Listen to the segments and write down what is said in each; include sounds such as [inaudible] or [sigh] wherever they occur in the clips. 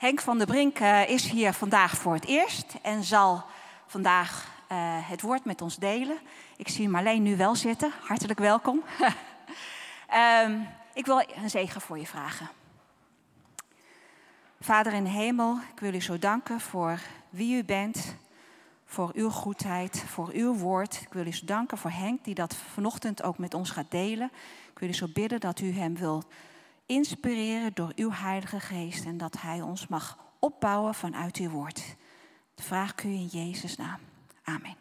Henk van der Brink eh, is hier vandaag voor het eerst en zal vandaag eh, het woord met ons delen. Ik zie Marleen nu wel zitten. Hartelijk welkom. um, [laughs] ik wil een zegen voor je vragen. Vader in hemel, ik wil u zo danken voor wie u bent, voor uw goedheid, voor uw woord. Ik wil u zo danken voor Henk die dat vanochtend ook met ons gaat delen. Ik wil u zo bidden dat u hem wilt inspireren door uw Heilige Geest en dat Hij ons mag opbouwen vanuit uw woord. Dat vraag ik u in Jezus' naam. Amen.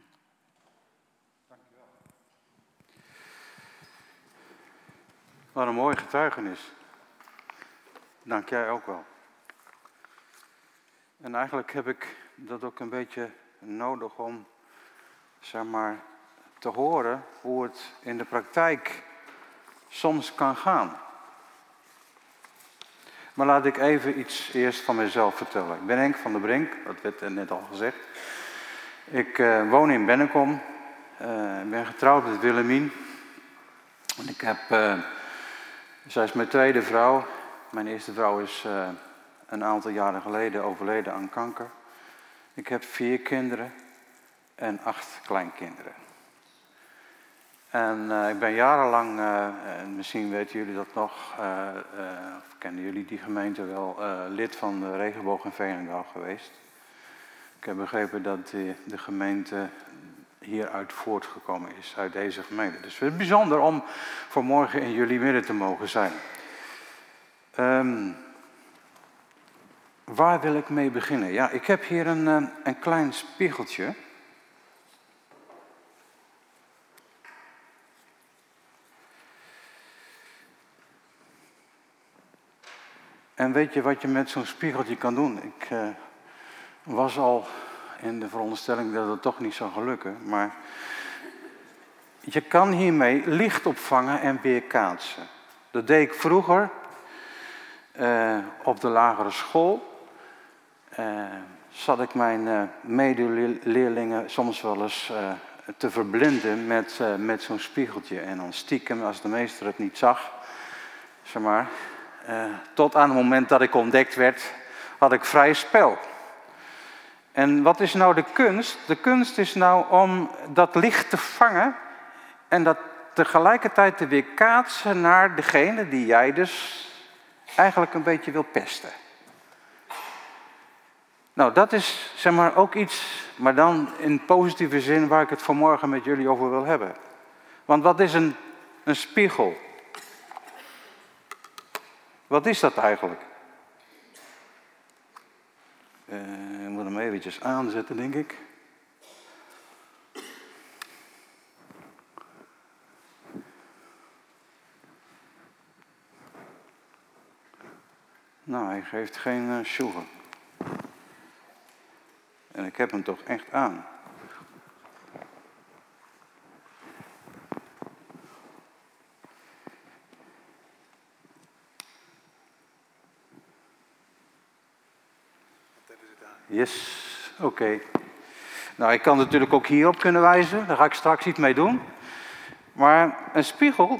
Wat een mooi getuigenis. Dank jij ook wel. En eigenlijk heb ik dat ook een beetje nodig om, zeg maar, te horen hoe het in de praktijk soms kan gaan. Maar laat ik even iets eerst van mezelf vertellen. Ik ben Henk van der Brink, dat werd net al gezegd. Ik uh, woon in Bennekom. Uh, ik ben getrouwd met Willemien. En ik heb, uh, zij is mijn tweede vrouw. Mijn eerste vrouw is een aantal jaren geleden overleden aan kanker. Ik heb vier kinderen en acht kleinkinderen. En uh, ik ben jarenlang, uh, misschien weten jullie dat nog, uh, of kennen jullie die gemeente wel, lid van de Regenboog in Veenendaal geweest. Ik heb begrepen dat de, de, gemeente hieruit voortgekomen is, uit deze gemeente. Dus het is bijzonder om voor morgen in jullie midden te mogen zijn. Um, waar wil ik mee beginnen? Ja, ik heb hier een, een klein spiegeltje. En weet je wat je met zo'n spiegeltje kan doen? Ik uh, was al in de veronderstelling dat het toch niet zou gelukken, maar je kan hiermee licht opvangen en weerkaatsen. Dat deed ik vroeger uh, op de lagere school. Uh, zat ik mijn medeleerlingen soms wel eens te verblinden met, met zo'n spiegeltje. En dan stiekem, als de meester het niet zag, zeg maar, uh, tot aan het moment dat ik ontdekt werd, had ik vrij spel. En wat is nou de kunst? De kunst is nou om dat licht te vangen en dat tegelijkertijd te weerkaatsen naar degene die jij dus eigenlijk een beetje wil pesten. Nou, dat is zeg maar ook iets, maar dan in positieve zin waar ik het vanmorgen met jullie over wil hebben. Want wat is een, een spiegel? Wat is dat eigenlijk? Uh, ik moet hem eventjes aanzetten, denk ik. Nou, hij geeft geen uh, En ik heb hem toch echt aan. Yes, oké. Nou, ik kan natuurlijk ook hierop kunnen wijzen. Daar ga ik straks iets mee doen. Maar een spiegel.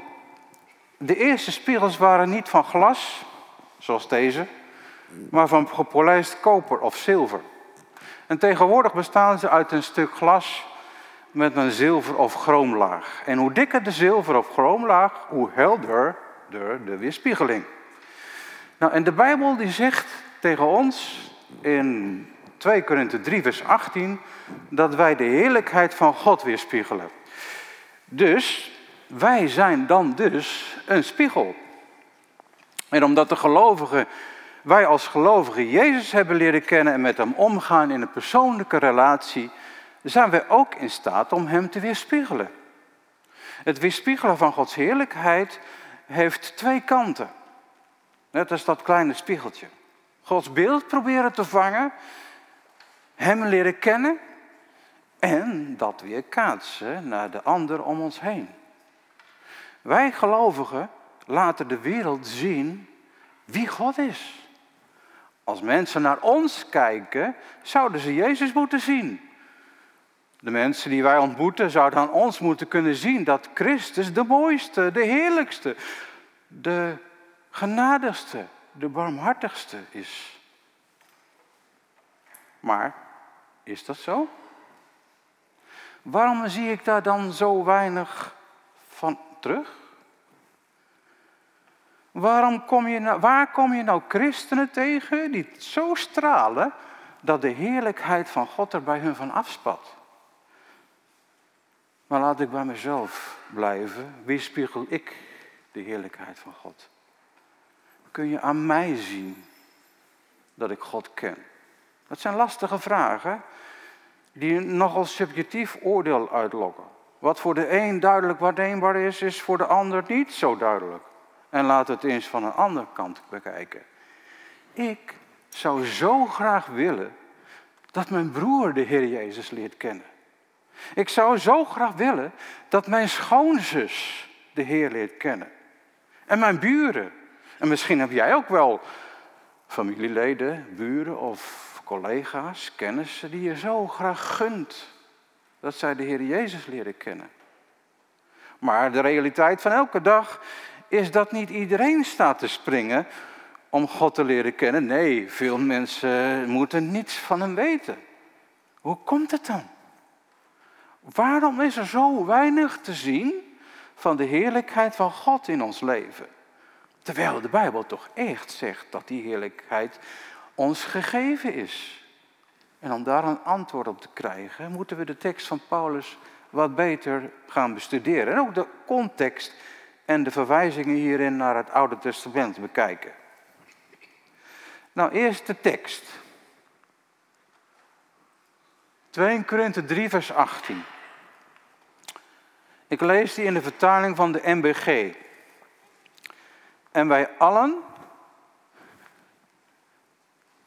De eerste spiegels waren niet van glas, zoals deze, maar van gepolijst koper of zilver. En tegenwoordig bestaan ze uit een stuk glas met een zilver- of chroomlaag. En hoe dikker de zilver- of chroomlaag, hoe helder de weerspiegeling. Nou, en de Bijbel die zegt tegen ons in 2 Korinthe 3, vers 18, dat wij de heerlijkheid van God weerspiegelen. Dus wij zijn dan dus een spiegel. En omdat de gelovigen, wij als gelovigen Jezus hebben leren kennen en met hem omgaan in een persoonlijke relatie, zijn wij ook in staat om hem te weerspiegelen. Het weerspiegelen van Gods heerlijkheid heeft twee kanten. Net als dat kleine spiegeltje. Gods beeld proberen te vangen hem leren kennen en dat weer kaatsen naar de ander om ons heen. Wij gelovigen laten de wereld zien wie God is. Als mensen naar ons kijken, zouden ze Jezus moeten zien. De mensen die wij ontmoeten zouden aan ons moeten kunnen zien dat Christus de mooiste, de heerlijkste, de genadigste, de barmhartigste is. Maar is dat zo? Waarom zie ik daar dan zo weinig van terug? Waarom kom je nou, waar kom je nou christenen tegen die zo stralen dat de heerlijkheid van God er bij hun van afspat? Maar laat ik bij mezelf blijven. Wie spiegel ik de heerlijkheid van God? Kun je aan mij zien dat ik God ken? Dat zijn lastige vragen die nogal subjectief oordeel uitlokken. Wat voor de een duidelijk waarneembaar is, is voor de ander niet zo duidelijk. En laat het eens van een andere kant bekijken. Ik zou zo graag willen dat mijn broer de Heer Jezus leert kennen. Ik zou zo graag willen dat mijn schoonzus de Heer leert kennen. En mijn buren. En misschien heb jij ook wel familieleden, buren of collega's, kennissen die je zo graag gunt dat zij de Heer Jezus leren kennen. Maar de realiteit van elke dag is dat niet iedereen staat te springen om God te leren kennen. Nee, veel mensen moeten niets van hem weten. Hoe komt het dan? Waarom is er zo weinig te zien van de heerlijkheid van God in ons leven? Terwijl de Bijbel toch echt zegt dat die heerlijkheid ons gegeven is. En om daar een antwoord op te krijgen, moeten we de tekst van Paulus wat beter gaan bestuderen. En ook de context en de verwijzingen hierin naar het Oude Testament bekijken. Nou, eerst de tekst. 2 Korinthe 3, vers 18. Ik lees die in de vertaling van de MBG. En wij allen,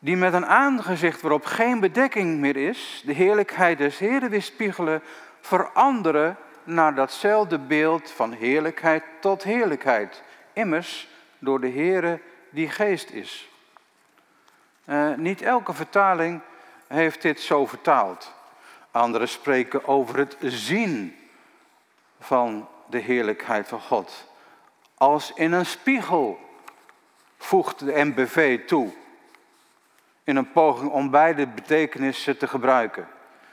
die met een aangezicht waarop geen bedekking meer is, de heerlijkheid des Heeren weerspiegelen, veranderen naar datzelfde beeld van heerlijkheid tot heerlijkheid. Immers door de Heere die geest is. Uh, niet elke vertaling heeft dit zo vertaald. Anderen spreken over het zien van de heerlijkheid van God. Als in een spiegel, voegt de MBV toe. In een poging om beide betekenissen te gebruiken.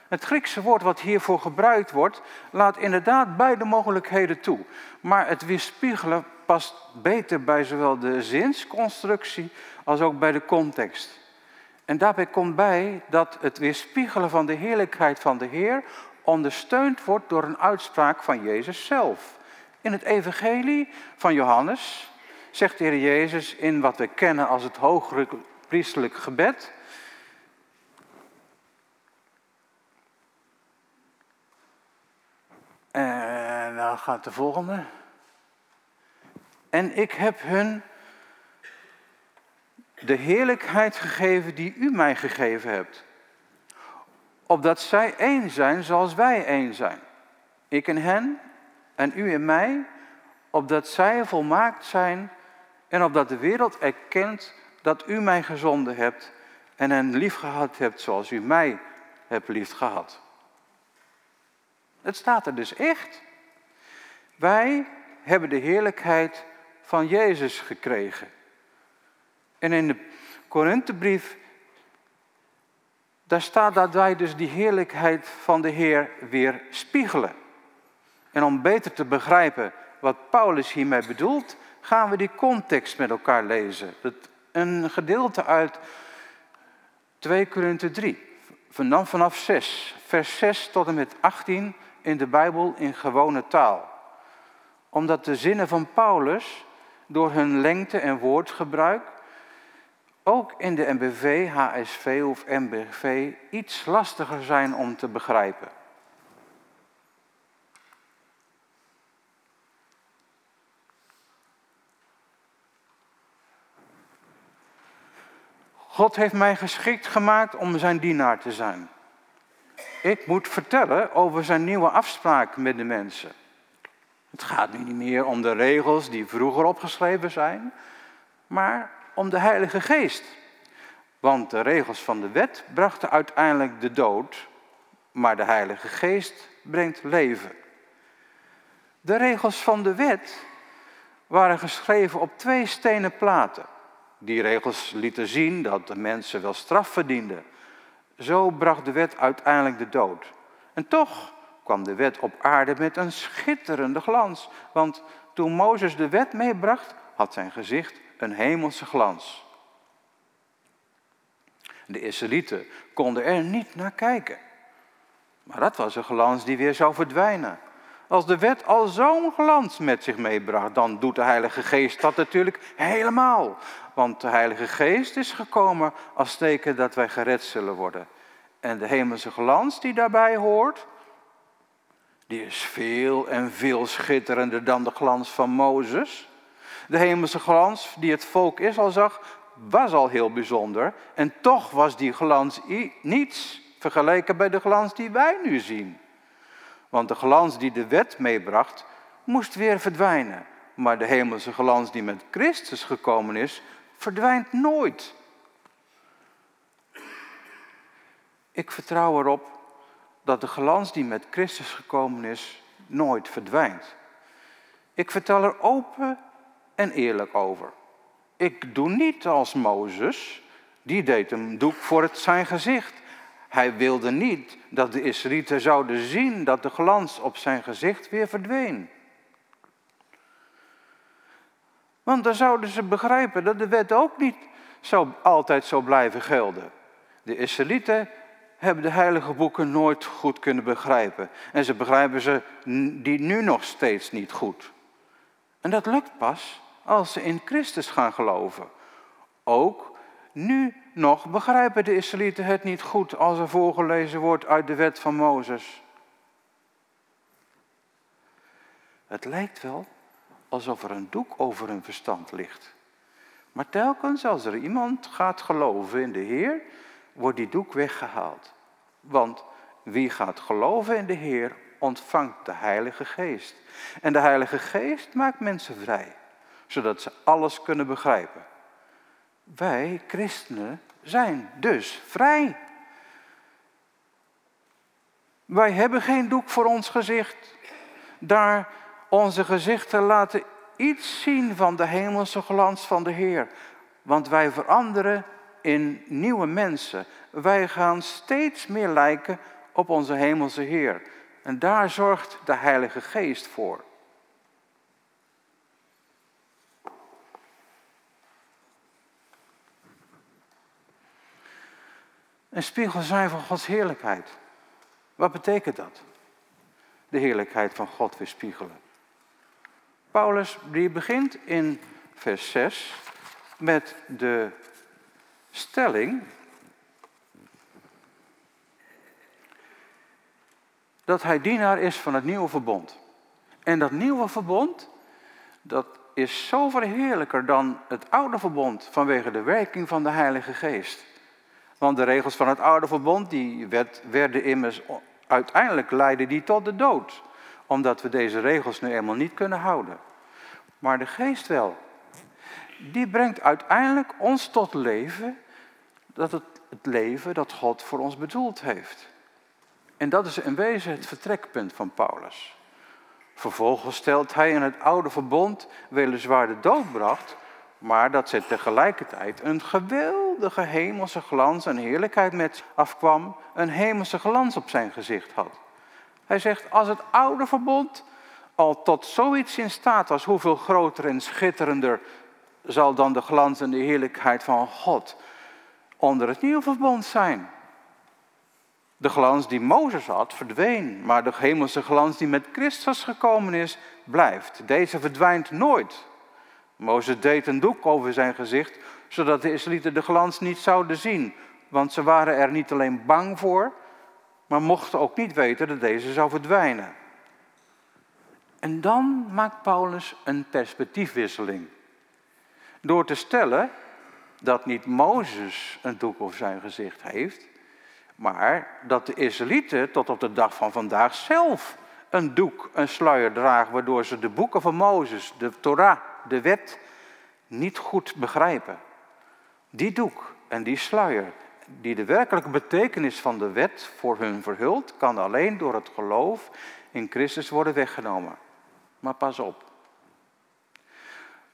Het Griekse woord wat hiervoor gebruikt wordt, laat inderdaad beide mogelijkheden toe. Maar het weerspiegelen past beter bij zowel de zinsconstructie als ook bij de context. En daarbij komt bij dat het weerspiegelen van de heerlijkheid van de Heer ondersteund wordt door een uitspraak van Jezus zelf. In het evangelie van Johannes zegt de Heer Jezus in wat we kennen als het priestelijk gebed... En dan gaat de volgende. En ik heb hun de heerlijkheid gegeven die u mij gegeven hebt. Opdat zij één zijn zoals wij één zijn. Ik in hen en u in mij, opdat zij volmaakt zijn en opdat de wereld erkent dat u mij gezonden hebt en hen lief gehad hebt zoals u mij hebt lief gehad. Het staat er dus echt. Wij hebben de heerlijkheid van Jezus gekregen. En in de Korinthebrief, daar staat dat wij dus die heerlijkheid van de Heer weer spiegelen. En om beter te begrijpen wat Paulus hiermee bedoelt, gaan we die context met elkaar lezen. Een gedeelte uit 2 Korinthe 3, vanaf, vanaf 6, vers 6 tot en met 18 in de Bijbel in gewone taal. Omdat de zinnen van Paulus door hun lengte en woordgebruik ook in de MBV, HSV of MBV iets lastiger zijn om te begrijpen. God heeft mij geschikt gemaakt om zijn dienaar te zijn. Ik moet vertellen over zijn nieuwe afspraak met de mensen. Het gaat nu niet meer om de regels die vroeger opgeschreven zijn, maar om de Heilige Geest. Want de regels van de wet brachten uiteindelijk de dood, maar de Heilige Geest brengt leven. De regels van de wet waren geschreven op twee stenen platen. Die regels lieten zien dat de mensen wel straf verdienden Zo bracht de wet uiteindelijk de dood. En toch kwam de wet op aarde met een schitterende glans. Want toen Mozes de wet meebracht, had zijn gezicht een hemelse glans. De Israëlieten konden er niet naar kijken. Maar dat was een glans die weer zou verdwijnen. Als de wet al zo'n glans met zich meebracht, dan doet de Heilige Geest dat natuurlijk helemaal. Want de Heilige Geest is gekomen als teken dat wij gered zullen worden. En de hemelse glans die daarbij hoort, die is veel en veel schitterender dan de glans van Mozes. De hemelse glans die het volk Israël zag, was al heel bijzonder. En toch was die glans niets vergeleken bij de glans die wij nu zien. Want de glans die de wet meebracht, moest weer verdwijnen. Maar de hemelse glans die met Christus gekomen is, verdwijnt nooit. Ik vertrouw erop dat de glans die met Christus gekomen is, nooit verdwijnt. Ik vertel er open en eerlijk over. Ik doe niet als Mozes, die deed een doek voor het zijn gezicht. Hij wilde niet dat de Israëlieten zouden zien dat de glans op zijn gezicht weer verdween. Want dan zouden ze begrijpen dat de wet ook niet zo, altijd zou blijven gelden. De Israëlieten hebben de heilige boeken nooit goed kunnen begrijpen. En ze begrijpen ze die nu nog steeds niet goed. En dat lukt pas als ze in Christus gaan geloven. Ook nu nog begrijpen de Israëlieten het niet goed als er voorgelezen wordt uit de wet van Mozes. Het lijkt wel alsof er een doek over hun verstand ligt. Maar telkens als er iemand gaat geloven in de Heer, wordt die doek weggehaald. Want wie gaat geloven in de Heer, ontvangt de Heilige Geest. En de Heilige Geest maakt mensen vrij, zodat ze alles kunnen begrijpen. Wij, christenen, zijn dus vrij. Wij hebben geen doek voor ons gezicht. Daar onze gezichten laten iets zien van de hemelse glans van de Heer. Want wij veranderen in nieuwe mensen. Wij gaan steeds meer lijken op onze hemelse Heer. En daar zorgt de Heilige Geest voor. Een spiegel zijn van Gods heerlijkheid. Wat betekent dat? De heerlijkheid van God weerspiegelen. Paulus die begint in vers 6 met de stelling dat hij dienaar is van het nieuwe verbond. En dat nieuwe verbond, dat is zo verheerlijker dan het oude verbond vanwege de werking van de Heilige Geest. Want de regels van het oude verbond, die werden immers uiteindelijk leiden die tot de dood. Omdat we deze regels nu eenmaal niet kunnen houden. Maar de geest wel. Die brengt uiteindelijk ons tot leven, dat het, het leven dat God voor ons bedoeld heeft. En dat is in wezen het vertrekpunt van Paulus. Vervolgens stelt hij in het oude verbond weliswaar de dood bracht, maar dat ze tegelijkertijd een geweldige hemelse glans en heerlijkheid met afkwam, een hemelse glans op zijn gezicht had. Hij zegt, als het oude verbond al tot zoiets in staat was, hoeveel groter en schitterender zal dan de glans en de heerlijkheid van God onder het nieuwe verbond zijn. De glans die Mozes had verdween, maar de hemelse glans die met Christus gekomen is, blijft. Deze verdwijnt nooit. Mozes deed een doek over zijn gezicht, zodat de Israëlieten de glans niet zouden zien. Want ze waren er niet alleen bang voor, maar mochten ook niet weten dat deze zou verdwijnen. En dan maakt Paulus een perspectiefwisseling. Door te stellen dat niet Mozes een doek over zijn gezicht heeft, maar dat de Israëlieten tot op de dag van vandaag zelf een doek, een sluier dragen, waardoor ze de boeken van Mozes, de Torah, de wet, niet goed begrijpen. Die doek en die sluier, die de werkelijke betekenis van de wet voor hun verhult, kan alleen door het geloof in Christus worden weggenomen. Maar pas op.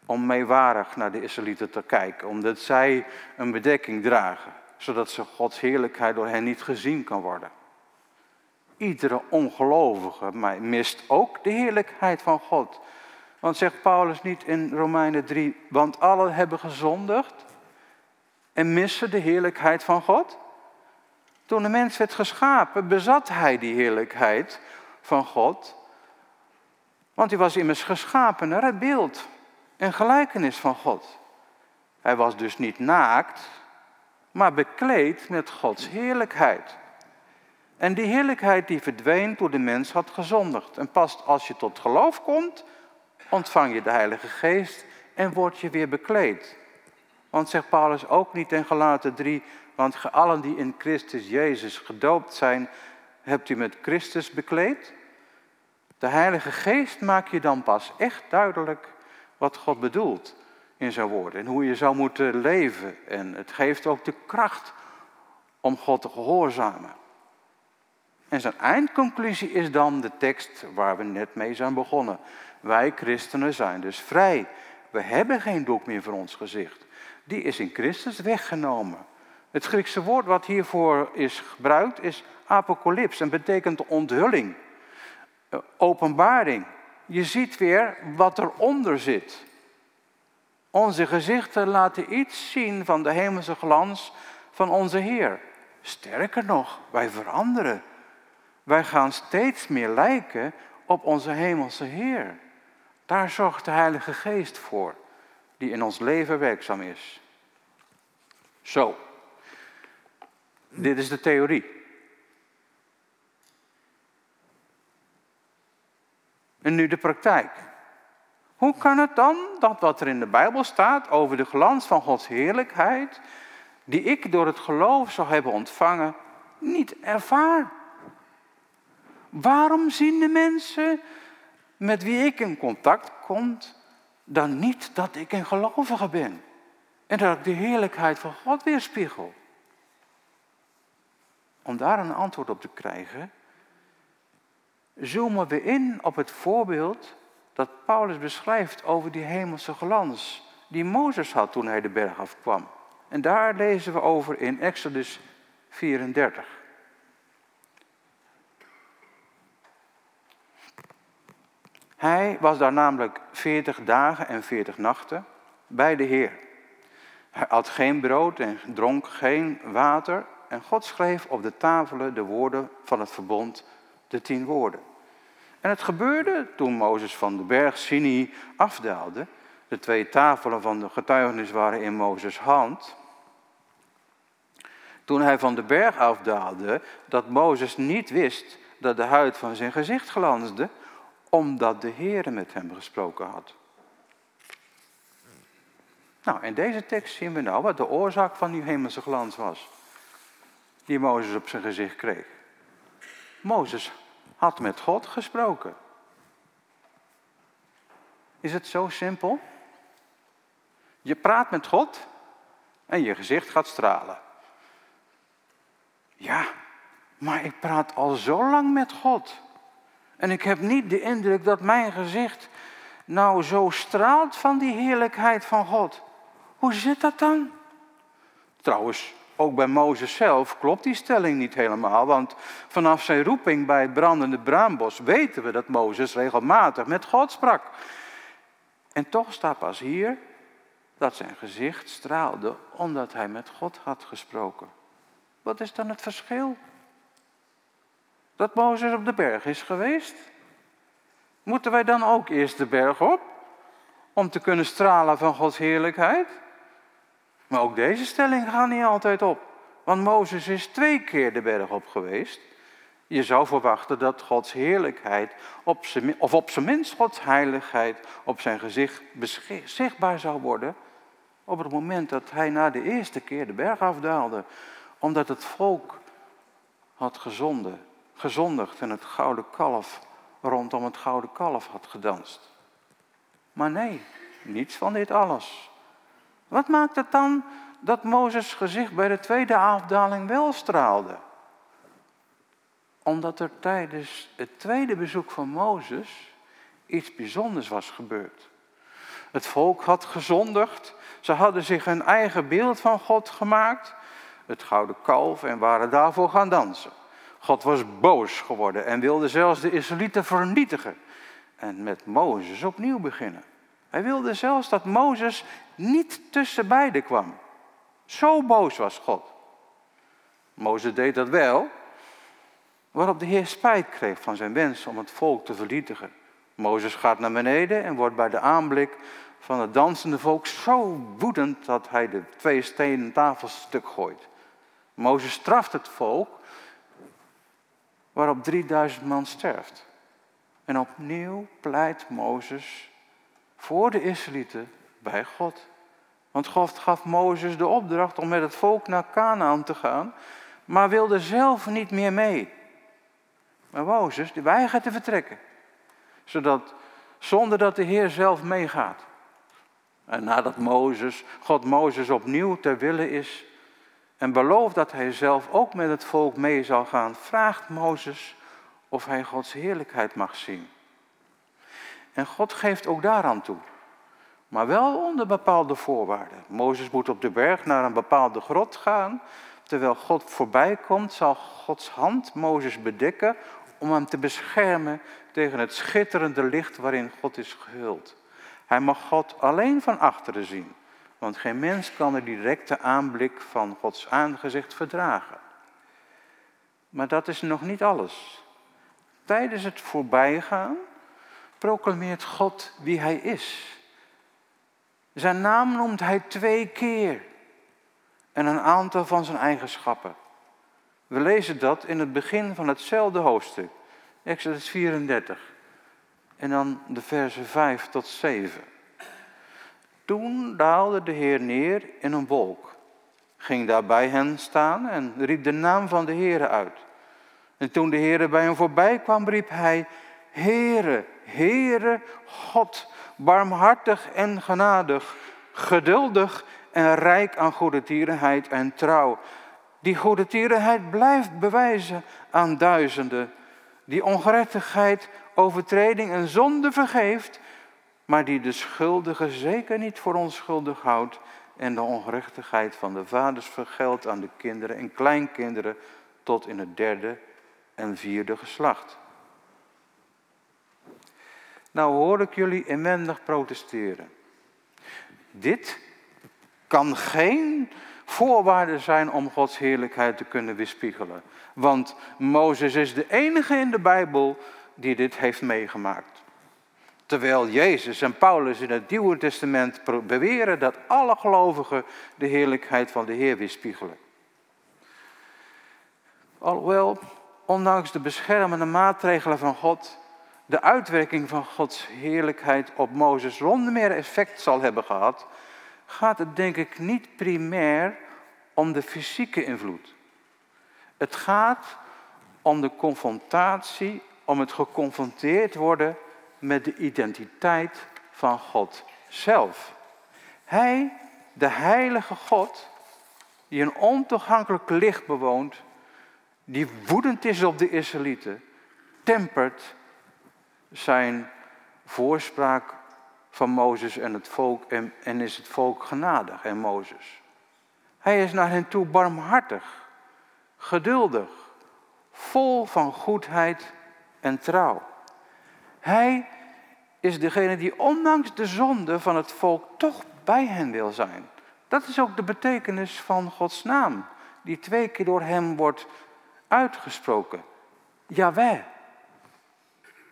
Om meewarig naar de Israëlieten te kijken, omdat zij een bedekking dragen. zodat ze Gods heerlijkheid door hen niet gezien kan worden. Iedere ongelovige mist ook de heerlijkheid van God. Want zegt Paulus niet in Romeinen 3, want allen hebben gezondigd en missen de heerlijkheid van God? Toen de mens werd geschapen, bezat hij die heerlijkheid van God. Want hij was immers geschapen naar het beeld en gelijkenis van God. Hij was dus niet naakt, maar bekleed met Gods heerlijkheid. En die heerlijkheid die verdween toen de mens had gezondigd. En pas als je tot geloof komt, ontvang je de Heilige Geest en word je weer bekleed. Want zegt Paulus ook niet in Galaten 3, want allen die in Christus Jezus gedoopt zijn, hebt u met Christus bekleed? De Heilige Geest maakt je dan pas echt duidelijk wat God bedoelt in zijn woorden en hoe je zou moeten leven. En het geeft ook de kracht om God te gehoorzamen. En zijn eindconclusie is dan de tekst waar we net mee zijn begonnen. Wij christenen zijn dus vrij. We hebben geen doek meer voor ons gezicht. Die is in Christus weggenomen. Het Griekse woord wat hiervoor is gebruikt is apocalyps en betekent onthulling, eh, openbaring. Je ziet weer wat eronder zit. Onze gezichten laten iets zien van de hemelse glans van onze Heer. Sterker nog, wij veranderen. Wij gaan steeds meer lijken op onze hemelse Heer. Daar zorgt de Heilige Geest voor, die in ons leven werkzaam is. Zo, dit is de theorie. En nu de praktijk. Hoe kan het dan dat wat er in de Bijbel staat over de glans van Gods heerlijkheid, die ik door het geloof zou hebben ontvangen, niet ervaar? Waarom zien de mensen met wie ik in contact kom dan niet dat ik een gelovige ben en dat ik de heerlijkheid van God weerspiegel? Om daar een antwoord op te krijgen, zoomen we in op het voorbeeld dat Paulus beschrijft over die hemelse glans die Mozes had toen hij de berg afkwam. En daar lezen we over in Exodus 34. Hij was daar namelijk 40 dagen en 40 nachten bij de Heer. Hij had geen brood en dronk geen water. En God schreef op de tafelen de woorden van het verbond, de tien woorden. En het gebeurde toen Mozes van de berg Sinai afdaalde. De twee tafelen van de getuigenis waren in Mozes' hand. Toen hij van de berg afdaalde, dat Mozes niet wist dat de huid van zijn gezicht glansde, omdat de Heer met hem gesproken had. Nou, in deze tekst zien we nou wat de oorzaak van die hemelse glans was, die Mozes op zijn gezicht kreeg. Mozes had met God gesproken. Is het zo simpel? Je praat met God en je gezicht gaat stralen. Ja, maar ik praat al zo lang met God. En ik heb niet de indruk dat mijn gezicht nou zo straalt van die heerlijkheid van God. Hoe zit dat dan? Trouwens, ook bij Mozes zelf klopt die stelling niet helemaal, want vanaf zijn roeping bij het brandende braambos weten we dat Mozes regelmatig met God sprak. En toch staat pas hier dat zijn gezicht straalde omdat hij met God had gesproken. Wat is dan het verschil? Dat Mozes op de berg is geweest? Moeten wij dan ook eerst de berg op om te kunnen stralen van Gods heerlijkheid? Maar ook deze stelling gaat niet altijd op. Want Mozes is twee keer de berg op geweest. Je zou verwachten dat Gods heerlijkheid, op zijn, of op zijn minst Gods heiligheid, op zijn gezicht zichtbaar zou worden. Op het moment dat hij na de eerste keer de berg afdaalde. Omdat het volk had gezonden, gezondigd en het gouden kalf rondom het gouden kalf had gedanst. Maar nee, niets van dit alles. Wat maakt het dan dat Mozes gezicht bij de tweede afdaling wel straalde? Omdat er tijdens het tweede bezoek van Mozes iets bijzonders was gebeurd. Het volk had gezondigd, ze hadden zich een eigen beeld van God gemaakt. het gouden kalf en waren daarvoor gaan dansen. God was boos geworden en wilde zelfs de Israëlieten vernietigen en met Mozes opnieuw beginnen. Hij wilde zelfs dat Mozes niet tussen beiden kwam. Zo boos was God. Mozes deed dat wel, waarop de Heer spijt kreeg van zijn wens om het volk te vernietigen. Mozes gaat naar beneden en wordt bij de aanblik van het dansende volk zo woedend dat hij de twee stenen tafels stuk gooit. Mozes straft het volk, waarop 3000 man sterft. En opnieuw pleit Mozes voor de Israëlieten bij God. Want God gaf Mozes de opdracht om met het volk naar Canaan te gaan, maar wilde zelf niet meer mee. Maar Mozes die weigert te vertrekken, zodat, zonder dat de Heer zelf meegaat. En nadat Mozes, God Mozes opnieuw ter wille is en belooft dat hij zelf ook met het volk mee zal gaan, vraagt Mozes of hij Gods heerlijkheid mag zien. En God geeft ook daaraan toe, maar wel onder bepaalde voorwaarden. Mozes moet op de berg naar een bepaalde grot gaan. Terwijl God voorbij komt, zal Gods hand Mozes bedekken om hem te beschermen tegen het schitterende licht waarin God is gehuld. Hij mag God alleen van achteren zien, want geen mens kan de directe aanblik van Gods aangezicht verdragen. Maar dat is nog niet alles. Tijdens het voorbijgaan proclameert God wie Hij is. Zijn naam noemt Hij twee keer en een aantal van zijn eigenschappen. We lezen dat in het begin van hetzelfde hoofdstuk, Exodus 34. En dan de versen 5 tot 7. Toen daalde de Heer neer in een wolk, ging daar bij hen staan en riep de naam van de Heer uit. En toen de Heer bij hem voorbij kwam, riep hij, Heere, Heere, God, barmhartig en genadig, geduldig en rijk aan goede tierenheid en trouw. Die goede tierenheid blijft bewijzen aan duizenden. Die ongerechtigheid, overtreding en zonde vergeeft, maar die de schuldige zeker niet voor onschuldig houdt en de ongerechtigheid van de vaders vergeldt aan de kinderen en kleinkinderen tot in het derde en vierde geslacht. Nou hoor ik jullie inwendig protesteren. Dit kan geen voorwaarde zijn om Gods heerlijkheid te kunnen weerspiegelen. Want Mozes is de enige in de Bijbel die dit heeft meegemaakt. Terwijl Jezus en Paulus in het Nieuwe Testament beweren dat alle gelovigen de heerlijkheid van de Heer weerspiegelen. Alhoewel, ondanks de beschermende maatregelen van God, de uitwerking van Gods heerlijkheid op Mozes zonder meer effect zal hebben gehad, gaat het denk ik niet primair om de fysieke invloed. Het gaat om de confrontatie, om het geconfronteerd worden met de identiteit van God zelf. Hij, de heilige God, die een ontoegankelijk licht bewoont, die woedend is op de Israëlieten, tempert zijn voorspraak van Mozes en het volk en, en is het volk genadig en Mozes. Hij is naar hen toe barmhartig, geduldig, vol van goedheid en trouw. Hij is degene die ondanks de zonde van het volk toch bij hen wil zijn. Dat is ook de betekenis van Gods naam, die twee keer door hem wordt uitgesproken. Jawel.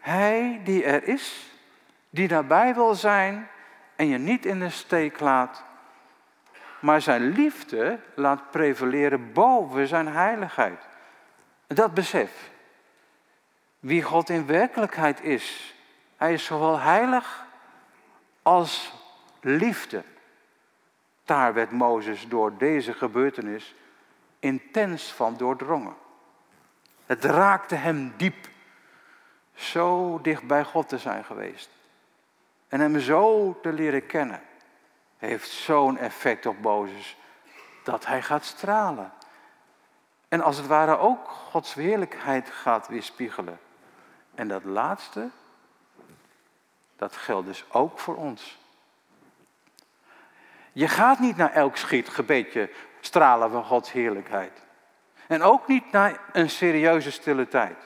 Hij die er is, die daarbij wil zijn en je niet in de steek laat, maar zijn liefde laat prevaleren boven zijn heiligheid. Dat besef. Wie God in werkelijkheid is. Hij is zowel heilig als liefde. Daar werd Mozes door deze gebeurtenis intens van doordrongen. Het raakte hem diep zo dicht bij God te zijn geweest. En hem zo te leren kennen. Heeft zo'n effect op Mozes dat hij gaat stralen. En als het ware ook Gods heerlijkheid gaat weerspiegelen. En dat laatste, dat geldt dus ook voor ons. Je gaat niet naar elk schietgebedje stralen van Gods heerlijkheid. En ook niet naar een serieuze stille tijd.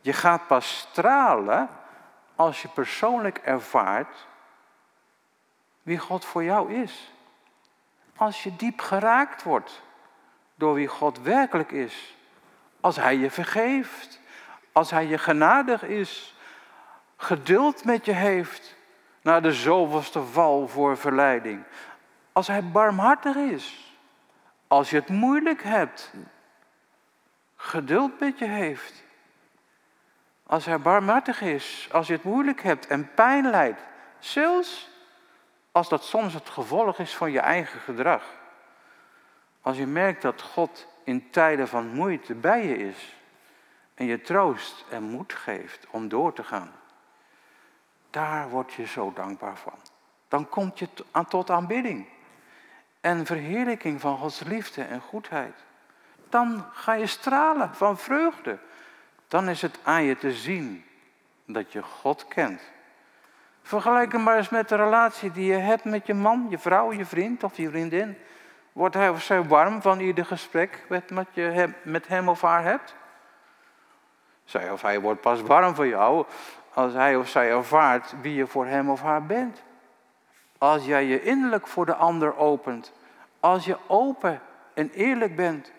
Je gaat pas stralen als je persoonlijk ervaart wie God voor jou is. Als je diep geraakt wordt door wie God werkelijk is. Als Hij je vergeeft. Als Hij je genadig is. Geduld met je heeft. Na de zoveelste val voor verleiding. Als Hij barmhartig is. Als je het moeilijk hebt. Geduld met je heeft. Als Hij barmhartig is. Als je het moeilijk hebt en pijn lijdt. Zelfs als dat soms het gevolg is van je eigen gedrag. Als je merkt dat God in tijden van moeite bij je is en je troost en moed geeft om door te gaan. Daar word je zo dankbaar van. Dan komt je tot aanbidding en verheerlijking van Gods liefde en goedheid. Dan ga je stralen van vreugde. Dan is het aan je te zien dat je God kent. Vergelijk hem maar eens met de relatie die je hebt met je man, je vrouw, je vriend of je vriendin. Wordt hij of zij warm van ieder gesprek wat je met hem of haar hebt? Zij of hij wordt pas warm voor jou als hij of zij ervaart wie je voor hem of haar bent. Als jij je innerlijk voor de ander opent. Als je open en eerlijk bent.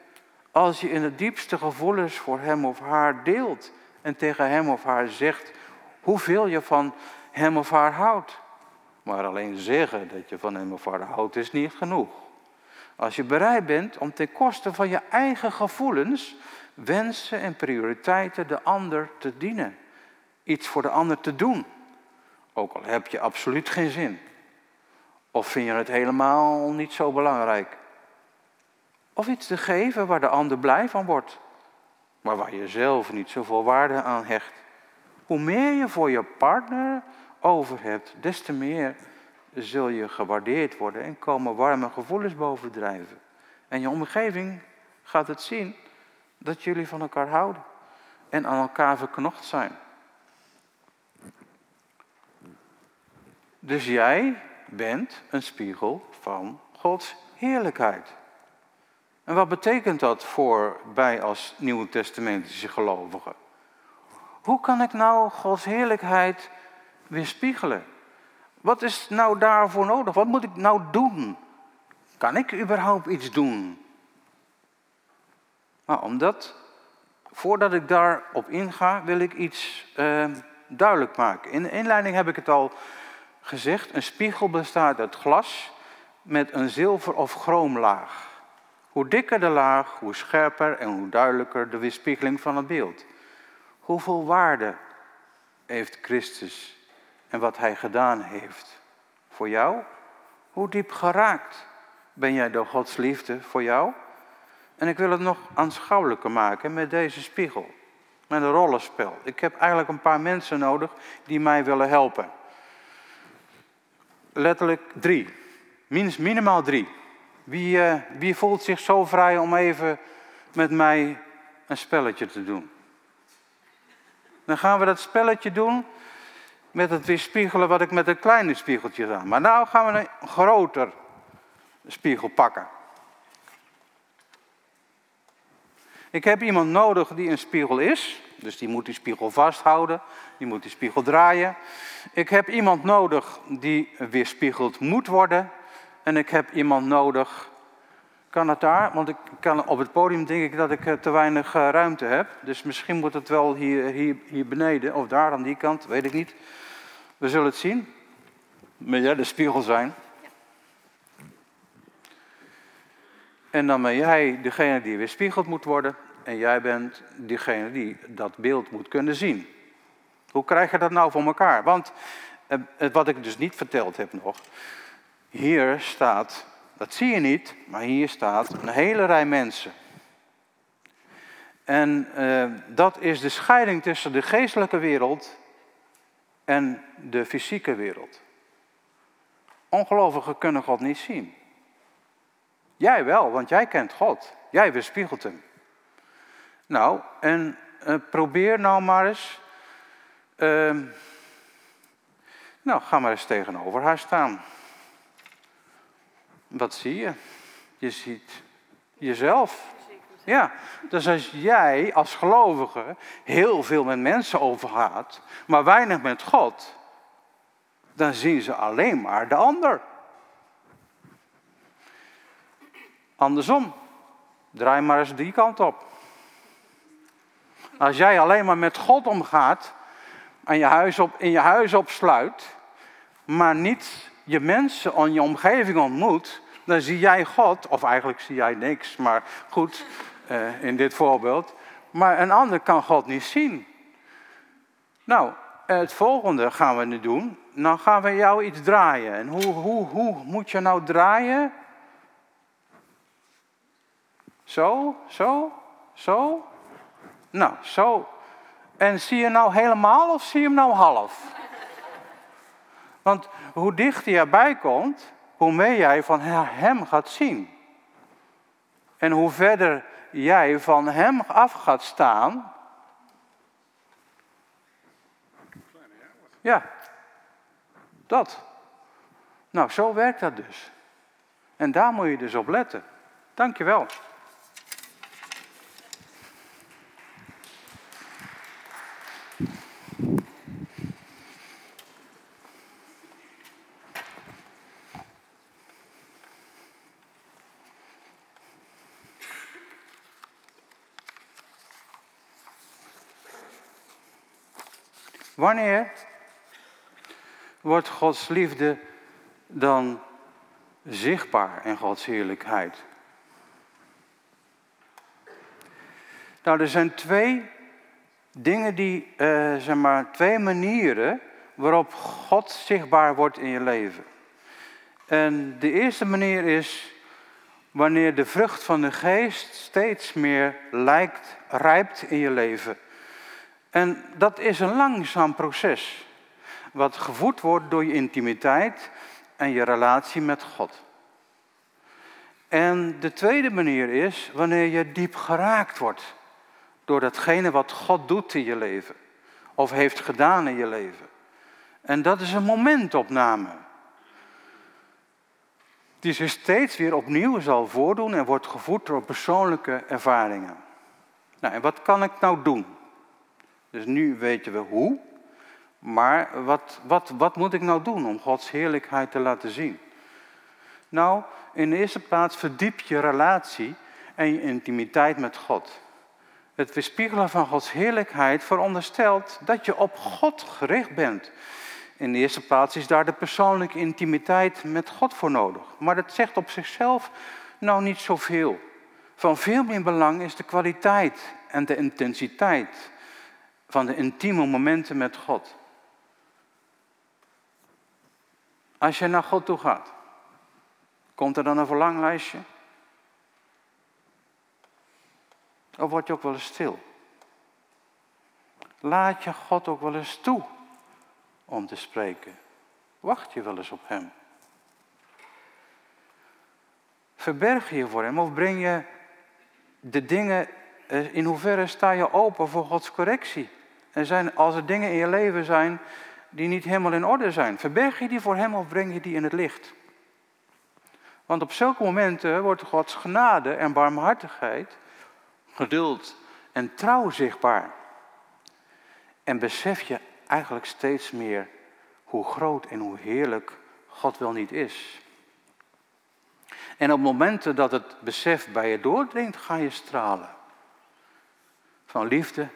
Als je in het diepste gevoelens voor hem of haar deelt. En tegen hem of haar zegt hoeveel je van hem of haar houdt. Maar alleen zeggen dat je van hem of haar houdt is niet genoeg. Als je bereid bent om ten koste van je eigen gevoelens, wensen en prioriteiten de ander te dienen. Iets voor de ander te doen. Ook al heb je absoluut geen zin. Of vind je het helemaal niet zo belangrijk. Of iets te geven waar de ander blij van wordt. Maar waar je zelf niet zoveel waarde aan hecht. Hoe meer je voor je partner over hebt, des te meer zul je gewaardeerd worden en komen warme gevoelens bovendrijven. En je omgeving gaat het zien dat jullie van elkaar houden en aan elkaar verknocht zijn. Dus jij bent een spiegel van Gods heerlijkheid. En wat betekent dat voor wij als Nieuwtestamentische gelovigen? Hoe kan ik nou Gods heerlijkheid weerspiegelen? Wat is nou daarvoor nodig? Wat moet ik nou doen? Kan ik überhaupt iets doen? Nou, omdat, voordat ik daarop inga, wil ik iets uh, duidelijk maken. In de inleiding heb ik het al gezegd. Een spiegel bestaat uit glas met een zilver of chroomlaag. Hoe dikker de laag, hoe scherper en hoe duidelijker de weerspiegeling van het beeld. Hoeveel waarde heeft Christus en wat Hij gedaan heeft voor jou? Hoe diep geraakt ben jij door Gods liefde voor jou? En ik wil het nog aanschouwelijker maken met deze spiegel, met een rollenspel. Ik heb eigenlijk een paar mensen nodig die mij willen helpen. Letterlijk drie, minimaal drie. Wie, uh, wie voelt zich zo vrij om even met mij een spelletje te doen? Dan gaan we dat spelletje doen met het weerspiegelen wat ik met een kleine spiegeltje aan. Maar nou gaan we een groter spiegel pakken. Ik heb iemand nodig die een spiegel is. Dus die moet die spiegel vasthouden. Die moet die spiegel draaien. Ik heb iemand nodig die weerspiegeld moet worden. En ik heb iemand nodig. Kan het daar? Want ik kan, op het podium denk ik dat ik eh, te weinig eh, ruimte heb. Dus misschien moet het wel hier, hier, hier beneden of daar aan die kant, weet ik niet. We zullen het zien. Moet jij de spiegel zijn? En dan ben jij degene die weerspiegeld moet worden. En jij bent degene die dat beeld moet kunnen zien. Hoe krijg je dat nou voor elkaar? Want eh, wat ik dus niet verteld heb nog. Hier staat, dat zie je niet, maar hier staat een hele rij mensen. En uh, dat is de scheiding tussen de geestelijke wereld en de fysieke wereld. Ongelovigen kunnen God niet zien. Jij wel, want jij kent God. Jij weerspiegelt hem. Nou, en uh, probeer nou maar eens. Uh, nou, ga maar eens tegenover haar staan. Wat zie je? Je ziet jezelf. Ja, dus als jij als gelovige heel veel met mensen overgaat, maar weinig met God, dan zien ze alleen maar de ander. Andersom, draai maar eens die kant op. Als jij alleen maar met God omgaat en je huis op, in je huis opsluit, maar niet je mensen en je omgeving ontmoet, dan zie jij God, of eigenlijk zie jij niks, maar goed, eh, in dit voorbeeld. Maar een ander kan God niet zien. Nou, het volgende gaan we nu doen. Dan gaan we jou iets draaien. En hoe, hoe, hoe moet je nou draaien? Zo, zo, zo. Nou, zo. En zie je nou helemaal of zie je hem nou half? Want hoe dichter je erbij komt, hoe meer jij van hem gaat zien. En hoe verder jij van hem af gaat staan. Ja, dat. Nou, zo werkt dat dus. En daar moet je dus op letten. Dankjewel. Wanneer wordt Gods liefde dan zichtbaar en Gods heerlijkheid? Nou, er zijn twee dingen die, uh, zeg maar, twee manieren waarop God zichtbaar wordt in je leven. En de eerste manier is wanneer de vrucht van de geest steeds meer lijkt, rijpt in je leven. En dat is een langzaam proces, wat gevoed wordt door je intimiteit en je relatie met God. En de tweede manier is wanneer je diep geraakt wordt door datgene wat God doet in je leven of heeft gedaan in je leven. En dat is een momentopname. Die zich steeds weer opnieuw zal voordoen en wordt gevoed door persoonlijke ervaringen. Nou, en wat kan ik nou doen? Dus nu weten we hoe. Maar wat, wat, wat moet ik nou doen om Gods heerlijkheid te laten zien? Nou, in de eerste plaats verdiep je relatie en je intimiteit met God. Het weerspiegelen van Gods heerlijkheid veronderstelt dat je op God gericht bent. In de eerste plaats is daar de persoonlijke intimiteit met God voor nodig. Maar dat zegt op zichzelf nou niet zoveel. Van veel meer belang is de kwaliteit en de intensiteit van de intieme momenten met God. Als je naar God toe gaat, komt er dan een verlanglijstje? Of word je ook wel eens stil? Laat je God ook wel eens toe om te spreken? Wacht je wel eens op Hem? Verberg je voor Hem of breng je de dingen, eh, in hoeverre sta je open voor Gods correctie? Er zijn, als er dingen in je leven zijn die niet helemaal in orde zijn, verberg je die voor Hem of breng je die in het licht? Want op zulke momenten wordt Gods genade en barmhartigheid, geduld en trouw zichtbaar. En besef je eigenlijk steeds meer hoe groot en hoe heerlijk God wel niet is. En op momenten dat het besef bij je doordringt, ga je stralen. Van liefde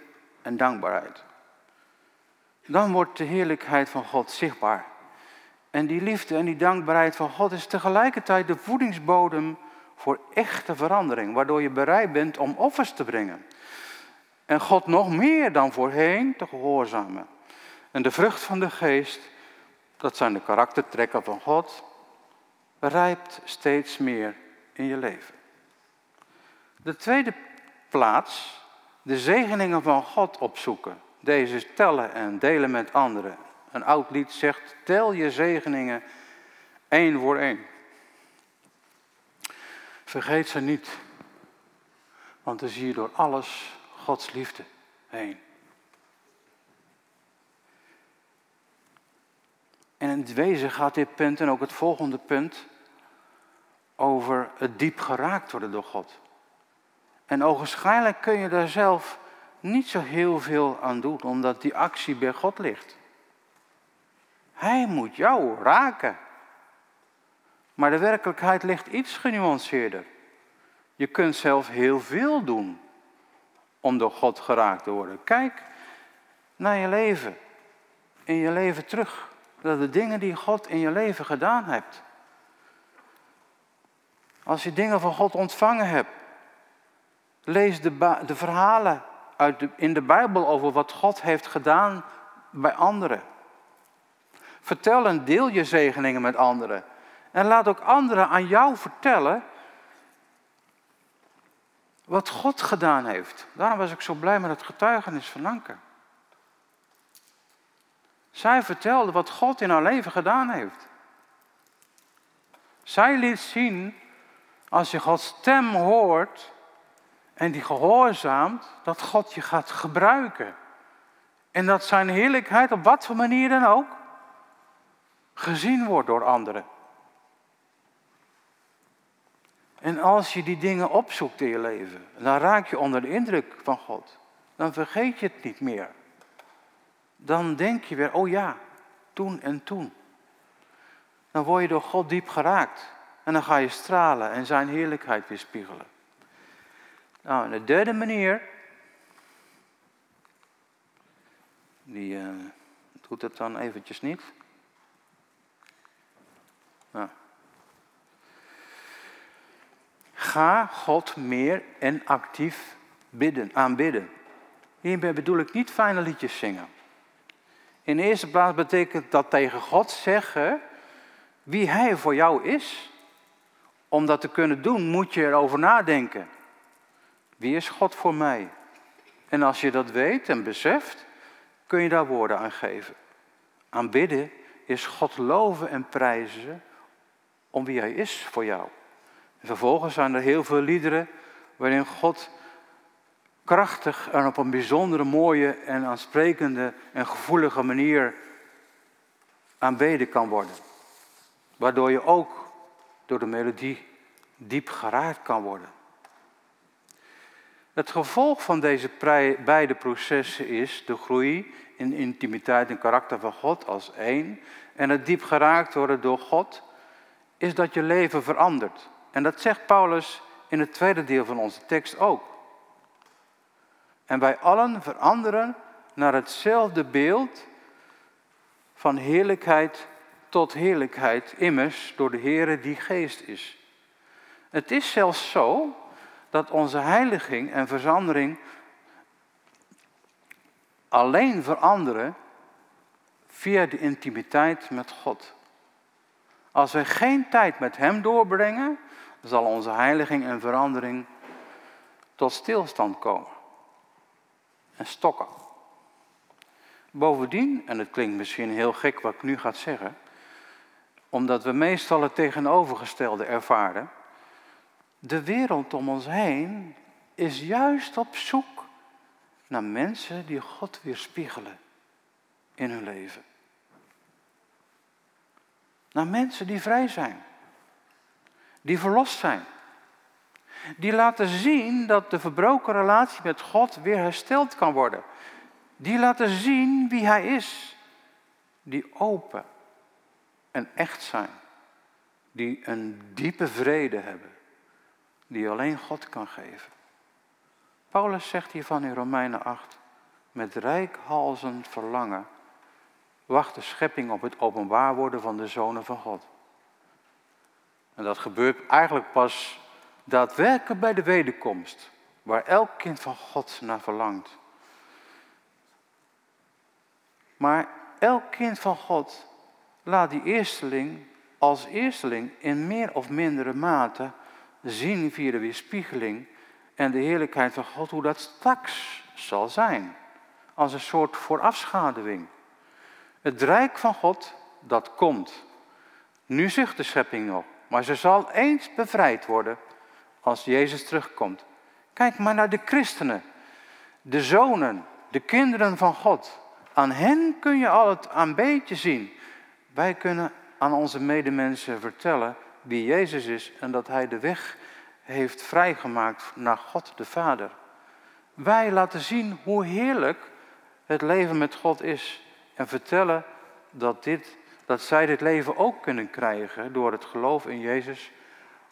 en dankbaarheid. Dan wordt de heerlijkheid van God zichtbaar. En die liefde en die dankbaarheid van God is tegelijkertijd de voedingsbodem voor echte verandering, waardoor je bereid bent om offers te brengen. En God nog meer dan voorheen te gehoorzamen. En de vrucht van de geest, dat zijn de karaktertrekken van God, rijpt steeds meer in je leven. De tweede plaats de zegeningen van God opzoeken. Deze tellen en delen met anderen. Een oud lied zegt: tel je zegeningen één voor één. Vergeet ze niet, want dan zie je door alles Gods liefde heen. En in het wezen gaat dit punt en ook het volgende punt over het diep geraakt worden door God. En ogenschijnlijk kun je daar zelf niet zo heel veel aan doen, omdat die actie bij God ligt. Hij moet jou raken. Maar de werkelijkheid ligt iets genuanceerder. Je kunt zelf heel veel doen om door God geraakt te worden. Kijk naar je leven, in je leven terug. Dat de dingen die God in je leven gedaan hebt. Als je dingen van God ontvangen hebt, lees de, de verhalen uit in de Bijbel over wat God heeft gedaan bij anderen. Vertel en deel je zegeningen met anderen. En laat ook anderen aan jou vertellen wat God gedaan heeft. Daarom was ik zo blij met het getuigenis van Anke. Zij vertelde wat God in haar leven gedaan heeft. Zij liet zien, als je Gods stem hoort en die gehoorzaamt, dat God je gaat gebruiken. En dat zijn heerlijkheid op wat voor manier dan ook gezien wordt door anderen. En als je die dingen opzoekt in je leven, dan raak je onder de indruk van God. Dan vergeet je het niet meer. Dan denk je weer, oh ja, toen en toen. Dan word je door God diep geraakt. En dan ga je stralen en zijn heerlijkheid weerspiegelen. Nou, en de derde manier, die uh, doet het dan eventjes niet. Nou. Ga God meer en actief bidden, aanbidden. Hierbij bedoel ik niet fijne liedjes zingen. In de eerste plaats betekent dat tegen God zeggen wie Hij voor jou is. Om dat te kunnen doen moet je erover nadenken. Wie is God voor mij? En als je dat weet en beseft, kun je daar woorden aan geven. Aanbidden is God loven en prijzen om wie Hij is voor jou. En vervolgens zijn er heel veel liederen waarin God krachtig en op een bijzondere mooie en aansprekende en gevoelige manier aanbeden kan worden. Waardoor je ook door de melodie diep geraakt kan worden. Het gevolg van deze beide processen is de groei in intimiteit en karakter van God als één en het diep geraakt worden door God is dat je leven verandert. En dat zegt Paulus in het tweede deel van onze tekst ook. En wij allen veranderen naar hetzelfde beeld van heerlijkheid tot heerlijkheid, immers door de Heere die geest is. Het is zelfs zo dat onze heiliging en verandering alleen veranderen via de intimiteit met God. Als we geen tijd met Hem doorbrengen, zal onze heiliging en verandering tot stilstand komen. En stokken. Bovendien, en het klinkt misschien heel gek wat ik nu ga zeggen, omdat we meestal het tegenovergestelde ervaren, de wereld om ons heen is juist op zoek naar mensen die God weerspiegelen in hun leven. Naar mensen die vrij zijn. Die verlost zijn. Die laten zien dat de verbroken relatie met God weer hersteld kan worden. Die laten zien wie Hij is. Die open en echt zijn. Die een diepe vrede hebben. Die alleen God kan geven. Paulus zegt hiervan in Romeinen 8. Met rijkhalzend verlangen wacht de schepping op het openbaar worden van de zonen van God. En dat gebeurt eigenlijk pas daadwerkelijk bij de wederkomst, waar elk kind van God naar verlangt. Maar elk kind van God laat die eersteling als eersteling in meer of mindere mate zien via de weerspiegeling en de heerlijkheid van God, hoe dat straks zal zijn. Als een soort voorafschaduwing. Het rijk van God, dat komt. Nu zucht de schepping nog, maar ze zal eens bevrijd worden als Jezus terugkomt. Kijk maar naar de christenen, de zonen, de kinderen van God. Aan hen kun je al het een beetje zien. Wij kunnen aan onze medemensen vertellen wie Jezus is en dat Hij de weg heeft vrijgemaakt naar God de Vader. Wij laten zien hoe heerlijk het leven met God is en vertellen dat, dit, dat zij dit leven ook kunnen krijgen door het geloof in Jezus,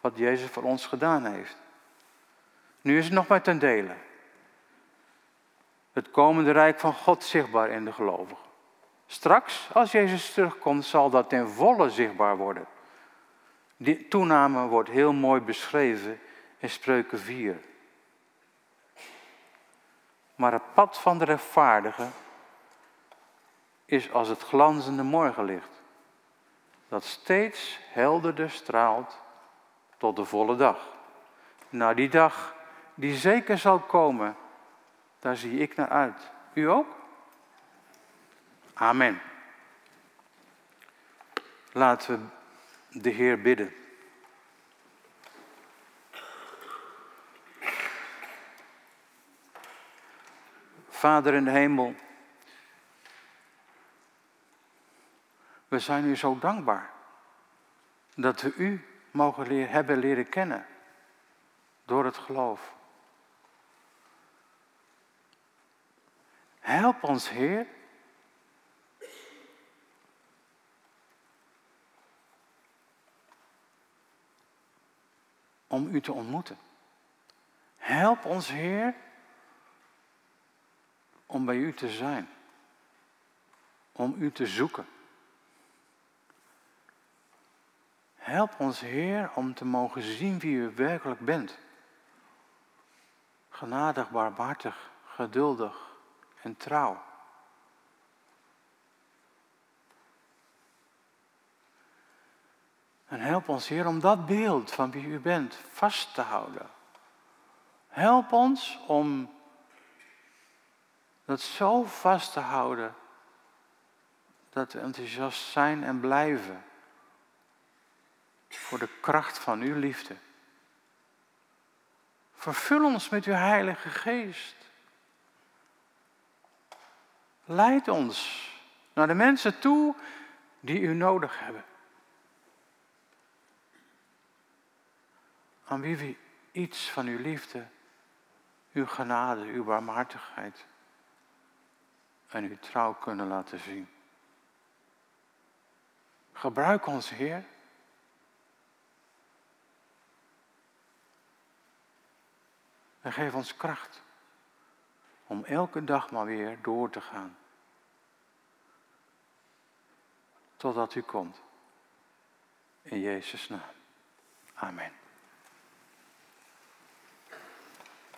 wat Jezus voor ons gedaan heeft. Nu is het nog maar ten dele. Het komende rijk van God zichtbaar in de gelovigen. Straks, als Jezus terugkomt, zal dat ten volle zichtbaar worden. Die toename wordt heel mooi beschreven in Spreuken 4. Maar het pad van de rechtvaardige is als het glanzende morgenlicht, dat steeds helderder straalt tot de volle dag. Na die dag, die zeker zal komen, daar zie ik naar uit. U ook? Amen. Laten we de Heer bidden. Vader in de hemel, we zijn u zo dankbaar dat we u mogen leren, hebben leren kennen door het geloof. Help ons, Heer. Om u te ontmoeten. Help ons, Heer, om bij u te zijn. Om u te zoeken. Help ons, Heer, om te mogen zien wie u werkelijk bent. Genadig, barmhartig, geduldig en trouw. En help ons, Heer, om dat beeld van wie u bent vast te houden. Help ons om dat zo vast te houden dat we enthousiast zijn en blijven voor de kracht van uw liefde. Vervul ons met uw Heilige Geest. Leid ons naar de mensen toe die u nodig hebben. Aan wie we iets van uw liefde, uw genade, uw barmhartigheid en uw trouw kunnen laten zien. Gebruik ons, Heer. En geef ons kracht om elke dag maar weer door te gaan. Totdat u komt. In Jezus' naam. Amen.